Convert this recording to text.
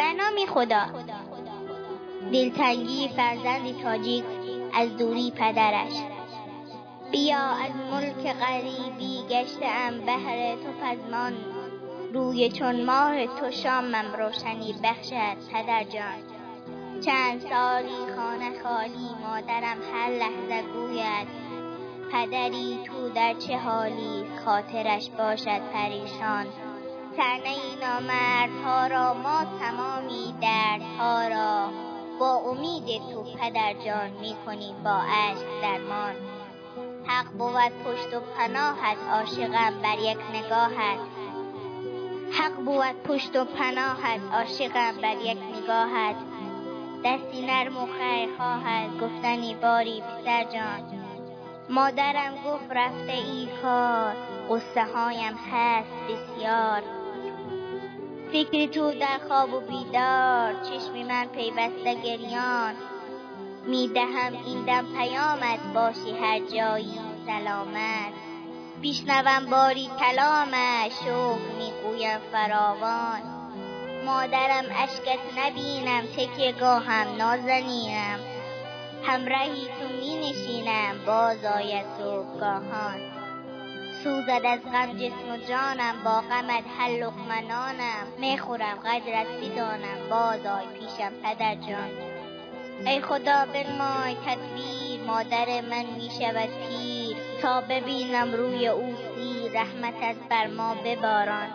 بنامی خدا. دلتنگی فرزند تاجیک از دوری پدرش. بیا از ملک غریبی گشته ام بهر تو پزمان. روی چون ماه تو شامم روشنی بخشد پدر جان. چند سالی خانه خالی مادرم هر لحظه گوید پدری تو در چه حالی؟ خاطرش باشد پریشان. تنه نامردها را ما تمامی دردها را با امید تو پدر جان می کنیم با عشق درمان. حق بود پشت و پناهت عاشقم بر یک نگاهت حق بود پشت و پناهت عاشقم بر یک نگاهت دستی نرم و خیر خواهد گفتنی باری پسر جان. مادرم گفت رفته ای کار قصه هایم هست بسیار. فکر تو در خواب و بیدار چشم من پیوسته گریان. می‌دهم این دم پیامت باشی هر جایی سلامت. بیشنوم باری کلامش شوق می‌گویم فراوان. مادرم اشکت نبینم تکیه گاهم نازنینم. همراهی تو می نشینم باز آید صبحگاهان. سوزد از غم جسم و جانم با غمت هر لقمه می‌خورم قدرت بدانم باز آی پیشم پدر جان. ای خدا بنمای تدبیر مادر من می شود پیر تا ببینم روی او سیر رحمتت بر ما بباران.